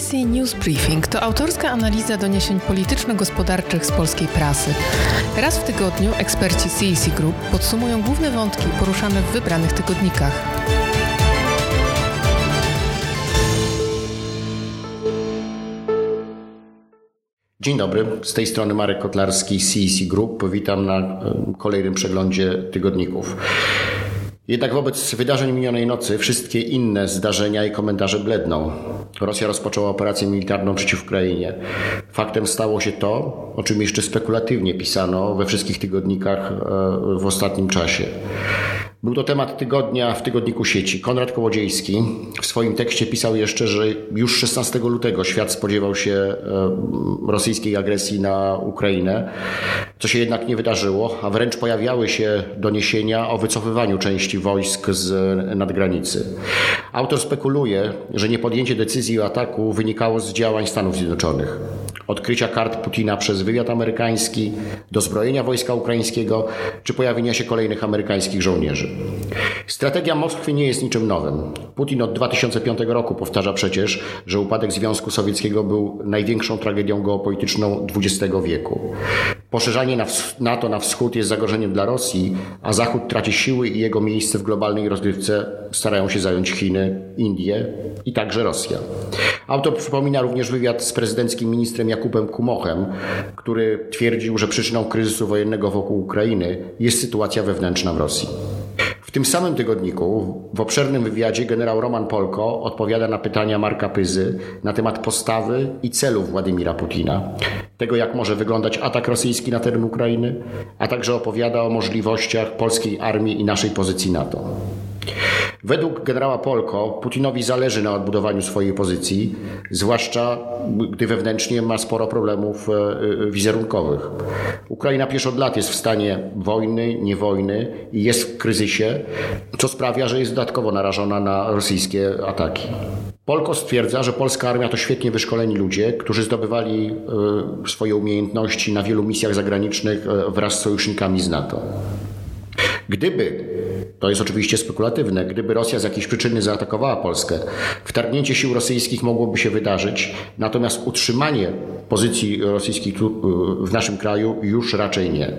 CEC News Briefing to autorska analiza doniesień polityczno-gospodarczych z polskiej prasy. Raz w tygodniu eksperci CEC Group podsumują główne wątki poruszane w wybranych tygodnikach. Dzień dobry, z tej strony Marek Kotlarski, CEC Group. Witam na e, kolejnym przeglądzie tygodników. Jednak wobec wydarzeń minionej nocy wszystkie inne zdarzenia i komentarze bledną. Rosja rozpoczęła operację militarną przeciw Ukrainie. Faktem stało się to, o czym jeszcze spekulatywnie pisano we wszystkich tygodnikach e, w ostatnim czasie. Był to temat tygodnia w tygodniku sieci. Konrad Kołodziejski w swoim tekście pisał jeszcze, że już 16 lutego świat spodziewał się e, rosyjskiej agresji na Ukrainę, co się jednak nie wydarzyło, a wręcz pojawiały się doniesienia o wycofywaniu części wojsk z nadgranicy. Autor spekuluje, że niepodjęcie decyzji o ataku wynikało z działań Stanów Zjednoczonych odkrycia kart Putina przez wywiad amerykański, dozbrojenia wojska ukraińskiego czy pojawienia się kolejnych amerykańskich żołnierzy. Strategia Moskwy nie jest niczym nowym. Putin od 2005 roku powtarza przecież, że upadek Związku Sowieckiego był największą tragedią geopolityczną XX wieku. Poszerzanie NATO na wschód jest zagrożeniem dla Rosji, a Zachód traci siły i jego miejsce w globalnej rozgrywce starają się zająć Chiny, Indie i także Rosja. Autor przypomina również wywiad z prezydenckim ministrem Jakubem Kumochem, który twierdził, że przyczyną kryzysu wojennego wokół Ukrainy jest sytuacja wewnętrzna w Rosji. W tym samym tygodniku w obszernym wywiadzie generał Roman Polko odpowiada na pytania Marka Pyzy na temat postawy i celów Władimira Putina, tego jak może wyglądać atak rosyjski na teren Ukrainy, a także opowiada o możliwościach polskiej armii i naszej pozycji NATO. Według generała Polko Putinowi zależy na odbudowaniu swojej pozycji, zwłaszcza gdy wewnętrznie ma sporo problemów e, e, wizerunkowych. Ukraina pierwszy od lat jest w stanie wojny, nie wojny i jest w kryzysie, co sprawia, że jest dodatkowo narażona na rosyjskie ataki. Polko stwierdza, że polska armia to świetnie wyszkoleni ludzie, którzy zdobywali e, swoje umiejętności na wielu misjach zagranicznych wraz z sojusznikami z NATO. Gdyby, to jest oczywiście spekulatywne, gdyby Rosja z jakiejś przyczyny zaatakowała Polskę, wtargnięcie sił rosyjskich mogłoby się wydarzyć, natomiast utrzymanie pozycji rosyjskich w naszym kraju już raczej nie.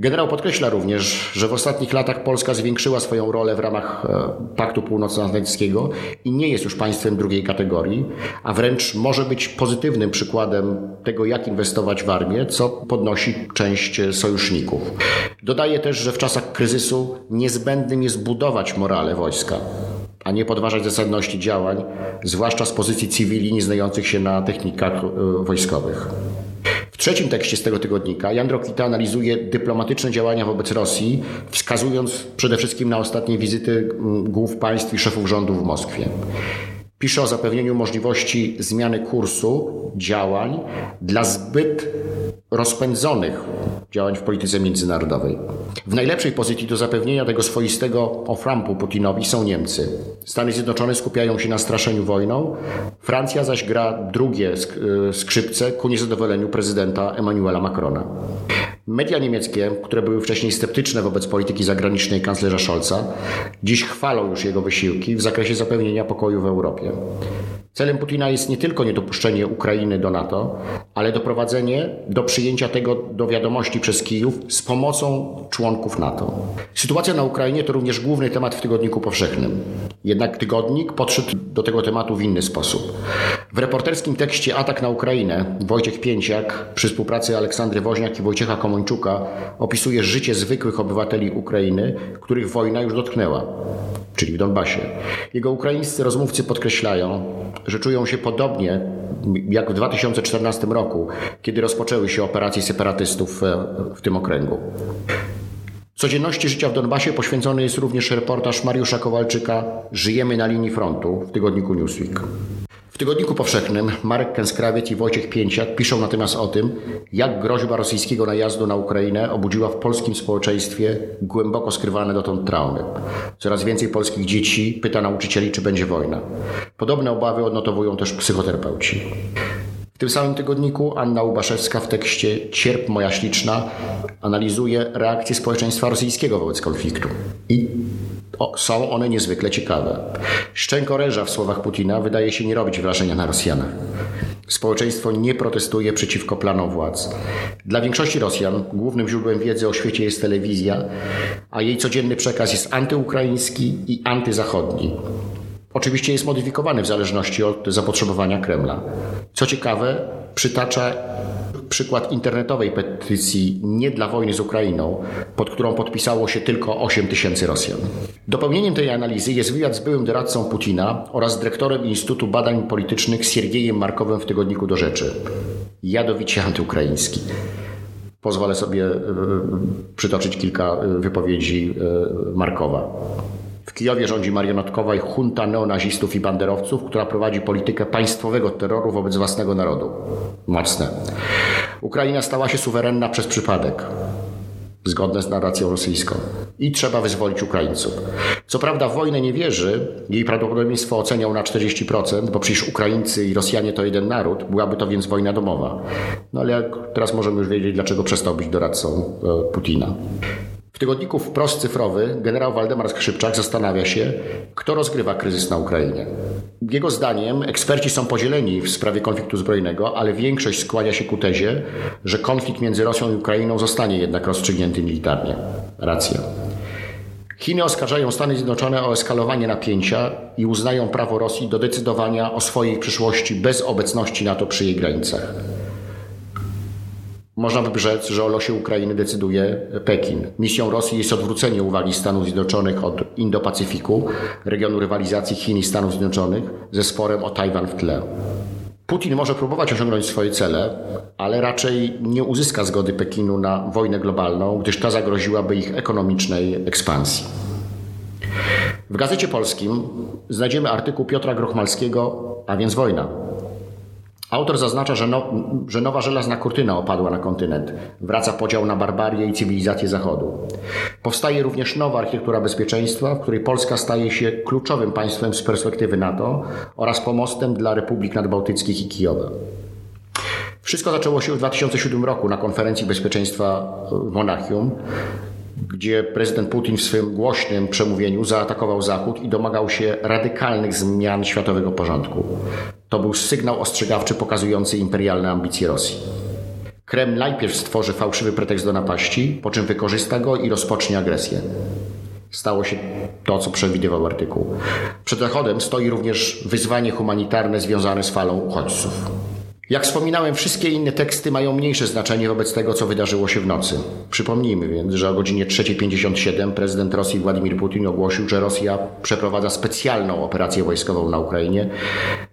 Generał podkreśla również, że w ostatnich latach Polska zwiększyła swoją rolę w ramach e, Paktu Północnoatlantyckiego i nie jest już państwem drugiej kategorii, a wręcz może być pozytywnym przykładem tego, jak inwestować w armię, co podnosi część sojuszników. Dodaje też, że w czasach kryzysu niezbędnym jest budować morale wojska a nie podważać zasadności działań, zwłaszcza z pozycji cywili nie znających się na technikach e, wojskowych. Trzecim tekście z tego tygodnika Jan Rokita analizuje dyplomatyczne działania wobec Rosji, wskazując przede wszystkim na ostatnie wizyty mm, głów państw i szefów rządów w Moskwie. Pisze o zapewnieniu możliwości zmiany kursu działań dla zbyt rozpędzonych działań w polityce międzynarodowej. W najlepszej pozycji do zapewnienia tego swoistego oframpu Putinowi są Niemcy. Stany Zjednoczone skupiają się na straszeniu wojną, Francja zaś gra drugie e, skrzypce ku niezadowoleniu prezydenta Emmanuela Macrona. Media niemieckie, które były wcześniej sceptyczne wobec polityki zagranicznej kanclerza Scholza, dziś chwalą już jego wysiłki w zakresie zapewnienia pokoju w Europie. Celem Putina jest nie tylko niedopuszczenie Ukrainy do NATO, ale doprowadzenie do przyjęcia tego do wiadomości przez Kijów z pomocą członków NATO. Sytuacja na Ukrainie to również główny temat w tygodniku powszechnym. Jednak tygodnik podszedł do tego tematu w inny sposób. W reporterskim tekście Atak na Ukrainę Wojciech Pięciak przy współpracy Aleksandry Woźniak i Wojciecha Komończuka opisuje życie zwykłych obywateli Ukrainy, których wojna już dotknęła, czyli w Donbasie. Jego ukraińscy rozmówcy podkreślają, że czują się podobnie jak w 2014 roku, kiedy rozpoczęły się operacje separatystów e, w tym okręgu. Codzienności życia w Donbasie poświęcony jest również reportaż Mariusza Kowalczyka Żyjemy na linii frontu w tygodniku Newsweek. W tygodniku powszechnym Marek Kęskrawiec i Wojciech Pięciak piszą natomiast o tym, jak groźba rosyjskiego najazdu na Ukrainę obudziła w polskim społeczeństwie głęboko skrywane dotąd traumy. Coraz więcej polskich dzieci pyta nauczycieli, czy będzie wojna. Podobne obawy odnotowują też psychoterapeuci. W tym samym tygodniku Anna Ubaszewska w tekście Cierp moja śliczna analizuje reakcję społeczeństwa rosyjskiego wobec konfliktu. I O, są one niezwykle ciekawe. Szczękoręża w słowach Putina wydaje się nie robić wrażenia na Rosjanach. Społeczeństwo nie protestuje przeciwko planom władz. Dla większości Rosjan głównym źródłem wiedzy o świecie jest telewizja, a jej codzienny przekaz jest antyukraiński i antyzachodni. Oczywiście jest modyfikowany w zależności od zapotrzebowania Kremla. Co ciekawe, przytacza przykład internetowej petycji nie dla wojny z Ukrainą, pod którą podpisało się tylko 8 tysięcy Rosjan. Dopełnieniem tej analizy jest wywiad z byłym doradcą Putina oraz dyrektorem Instytutu Badań Politycznych Siergiejem Markowem w tygodniku do rzeczy. Jadowicie antyukraiński. Pozwolę sobie e, przytoczyć kilka e, wypowiedzi e, Markowa. Kijowie rządzi marionetkowa i junta neonazistów i banderowców, która prowadzi politykę państwowego terroru wobec własnego narodu. Mocne. Ukraina stała się suwerenna przez przypadek zgodne z narracją rosyjską. I trzeba wyzwolić Ukraińców. Co prawda w wojnę nie wierzy, jej prawdopodobieństwo oceniał na 40%, bo przecież Ukraińcy i Rosjanie to jeden naród, byłaby to więc wojna domowa. No ale teraz możemy już wiedzieć, dlaczego przestał być doradcą e, Putina. W tygodniku Wprost Cyfrowy generał Waldemar Skrzypczak zastanawia się, kto rozgrywa kryzys na Ukrainie. Jego zdaniem eksperci są podzieleni w sprawie konfliktu zbrojnego, ale większość skłania się ku tezie, że konflikt między Rosją i Ukrainą zostanie jednak rozstrzygnięty militarnie. Racja. Chiny oskarżają Stany Zjednoczone o eskalowanie napięcia i uznają prawo Rosji do decydowania o swojej przyszłości bez obecności NATO przy jej granicach. Można by rzec, że o losie Ukrainy decyduje Pekin. Misją Rosji jest odwrócenie uwagi Stanów Zjednoczonych od Indo-Pacyfiku, regionu rywalizacji Chin i Stanów Zjednoczonych, ze sporem o Tajwan w tle. Putin może próbować osiągnąć swoje cele, ale raczej nie uzyska zgody Pekinu na wojnę globalną, gdyż ta zagroziłaby ich ekonomicznej ekspansji. W Gazecie Polskim znajdziemy artykuł Piotra Grochmalskiego, a więc wojna. Autor zaznacza, że, no, że nowa żelazna kurtyna opadła na kontynent. Wraca podział na barbarię i cywilizację Zachodu. Powstaje również nowa architektura bezpieczeństwa, w której Polska staje się kluczowym państwem z perspektywy NATO oraz pomostem dla republik nadbałtyckich i Kijowa. Wszystko zaczęło się w 2007 roku na konferencji bezpieczeństwa w Monachium, gdzie prezydent Putin w swym głośnym przemówieniu zaatakował Zachód i domagał się radykalnych zmian światowego porządku. To był sygnał ostrzegawczy pokazujący imperialne ambicje Rosji. Kreml najpierw stworzy fałszywy pretekst do napaści, po czym wykorzysta go i rozpocznie agresję. Stało się to, co przewidywał artykuł. Przed Zachodem stoi również wyzwanie humanitarne związane z falą uchodźców. Jak wspominałem, wszystkie inne teksty mają mniejsze znaczenie wobec tego, co wydarzyło się w nocy. Przypomnijmy więc, że o godzinie 3.57 prezydent Rosji Władimir Putin ogłosił, że Rosja przeprowadza specjalną operację wojskową na Ukrainie,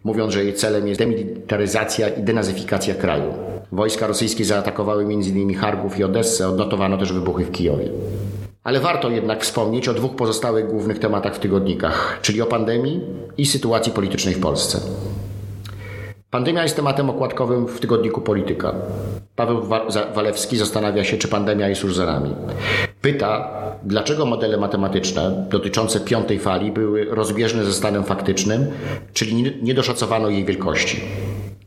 mówiąc, że jej celem jest demilitaryzacja i denazyfikacja kraju. Wojska rosyjskie zaatakowały m.in. Charków i Odessę, odnotowano też wybuchy w Kijowie. Ale warto jednak wspomnieć o dwóch pozostałych głównych tematach w tygodnikach, czyli o pandemii i sytuacji politycznej w Polsce. Pandemia jest tematem okładkowym w tygodniku Polityka. Paweł Walewski zastanawia się, czy pandemia jest już za nami. Pyta, dlaczego modele matematyczne dotyczące piątej fali były rozbieżne ze stanem faktycznym, czyli nie doszacowano jej wielkości.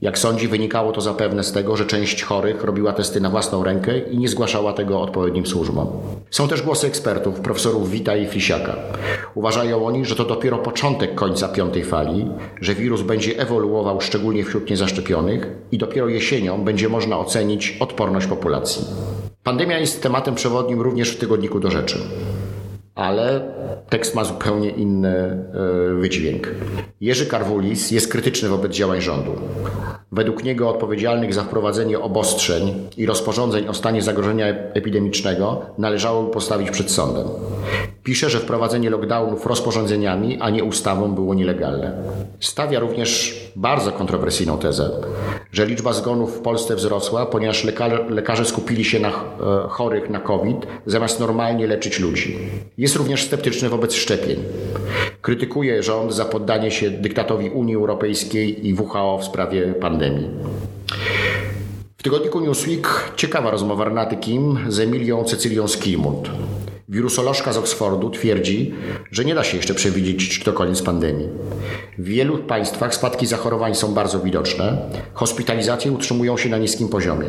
Jak sądzi, wynikało to zapewne z tego, że część chorych robiła testy na własną rękę i nie zgłaszała tego odpowiednim służbom. Są też głosy ekspertów, profesorów Wita i Flisiaka. Uważają oni, że to dopiero początek końca piątej fali, że wirus będzie ewoluował szczególnie wśród niezaszczepionych i dopiero jesienią będzie można ocenić odporność populacji. Pandemia jest tematem przewodnim również w tygodniku do rzeczy ale tekst ma zupełnie inny e, wydźwięk. Jerzy Karwulis jest krytyczny wobec działań rządu. Według niego odpowiedzialnych za wprowadzenie obostrzeń i rozporządzeń o stanie zagrożenia epidemicznego należało postawić przed sądem. Pisze, że wprowadzenie lockdownów rozporządzeniami, a nie ustawą było nielegalne. Stawia również bardzo kontrowersyjną tezę, że liczba zgonów w Polsce wzrosła, ponieważ lekarze, lekarze skupili się na e, chorych na COVID, zamiast normalnie leczyć ludzi. Jest również sceptyczny wobec szczepień. Krytykuje rząd za poddanie się dyktatowi Unii Europejskiej i WHO w sprawie pandemii. W tygodniku Newsweek ciekawa rozmowa Renaty Kim z Emilią Cecylią Skimund. Wirusolożka z Oxfordu twierdzi, że nie da się jeszcze przewidzieć, czy to koniec pandemii. W wielu państwach spadki zachorowań są bardzo widoczne, hospitalizacje utrzymują się na niskim poziomie.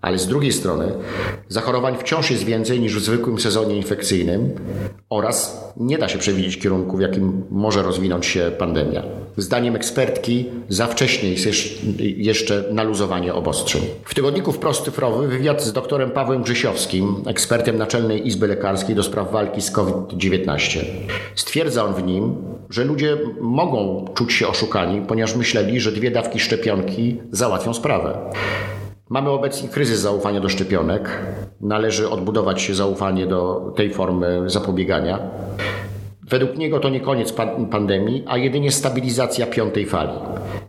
Ale z drugiej strony zachorowań wciąż jest więcej niż w zwykłym sezonie infekcyjnym oraz nie da się przewidzieć kierunku, w jakim może rozwinąć się pandemia. Zdaniem ekspertki za wcześnie jest jeszcze naluzowanie obostrzeń. W tygodniku Wprost Cyfrowy wywiad z doktorem Pawłem Grzesiowskim, ekspertem Naczelnej Izby Lekarskiej do spraw walki z COVID-19. Stwierdza on w nim, że ludzie mogą czuć się oszukani, ponieważ myśleli, że dwie dawki szczepionki załatwią sprawę. Mamy obecnie kryzys zaufania do szczepionek. Należy odbudować zaufanie do tej formy zapobiegania. Według niego to nie koniec pandemii, a jedynie stabilizacja piątej fali.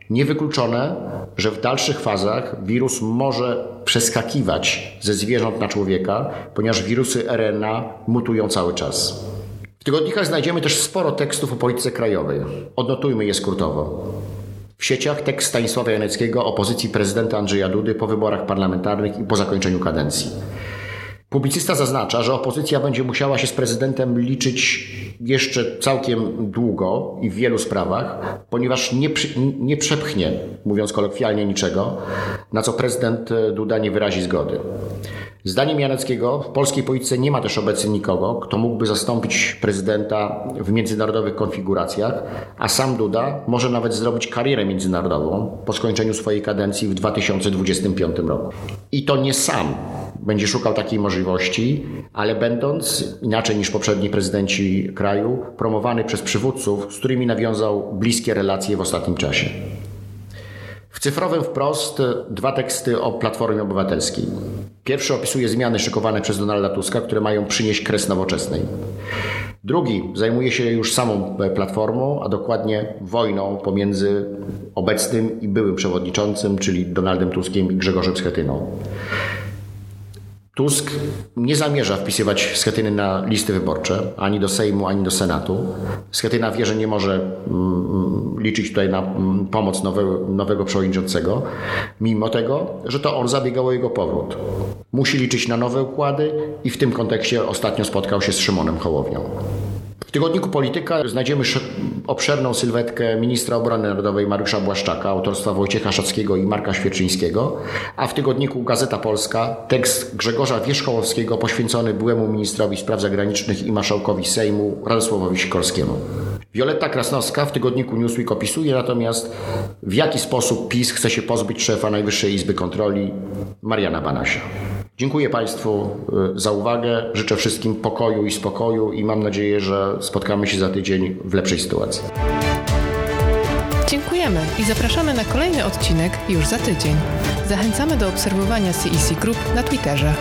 Niewykluczone, że w dalszych fazach wirus może przeskakiwać ze zwierząt na człowieka, ponieważ wirusy RNA mutują cały czas. W tygodnikach znajdziemy też sporo tekstów o polityce krajowej. Odnotujmy je skrótowo. W sieciach tekst Stanisława Janeckiego o pozycji prezydenta Andrzeja Dudy po wyborach parlamentarnych i po zakończeniu kadencji. Publicysta zaznacza, że opozycja będzie musiała się z prezydentem liczyć jeszcze całkiem długo i w wielu sprawach, ponieważ nie, nie przepchnie, mówiąc kolokwialnie, niczego, na co prezydent Duda nie wyrazi zgody. Zdaniem Janeckiego w polskiej polityce nie ma też obecnie nikogo, kto mógłby zastąpić prezydenta w międzynarodowych konfiguracjach, a sam Duda może nawet zrobić karierę międzynarodową po skończeniu swojej kadencji w 2025 roku. I to nie sam będzie szukał takiej możliwości, ale będąc, inaczej niż poprzedni prezydenci kraju, promowany przez przywódców, z którymi nawiązał bliskie relacje w ostatnim czasie. W cyfrowym wprost dwa teksty o Platformie Obywatelskiej. Pierwszy opisuje zmiany szykowane przez Donalda Tuska, które mają przynieść kres nowoczesnej. Drugi zajmuje się już samą platformą, a dokładnie wojną pomiędzy obecnym i byłym przewodniczącym, czyli Donaldem Tuskiem i Grzegorzem Schetyną. Tusk nie zamierza wpisywać Schetyny na listy wyborcze, ani do Sejmu, ani do Senatu. Schetyna wie, że nie może mm, liczyć tutaj na mm, pomoc nowego, nowego przewodniczącego, mimo tego, że to on zabiegał o jego powrót. Musi liczyć na nowe układy i w tym kontekście ostatnio spotkał się z Szymonem Hołownią. W tygodniku Polityka znajdziemy obszerną sylwetkę ministra obrony narodowej Mariusza Błaszczaka, autorstwa Wojciecha Szackiego i Marka Świerczyńskiego, a w tygodniku Gazeta Polska tekst Grzegorza Wierzchołowskiego poświęcony byłemu ministrowi spraw zagranicznych i marszałkowi Sejmu Radosławowi Sikorskiemu. Wioletta Krasnowska w tygodniku Newsweek opisuje natomiast, w jaki sposób PiS chce się pozbyć szefa Najwyższej Izby Kontroli Mariana Banasia. Dziękuję Państwu y, za uwagę. Życzę wszystkim pokoju i spokoju i mam nadzieję, że spotkamy się za tydzień w lepszej sytuacji. Dziękujemy i zapraszamy na kolejny odcinek już za tydzień. Zachęcamy do obserwowania CEC Group na Twitterze.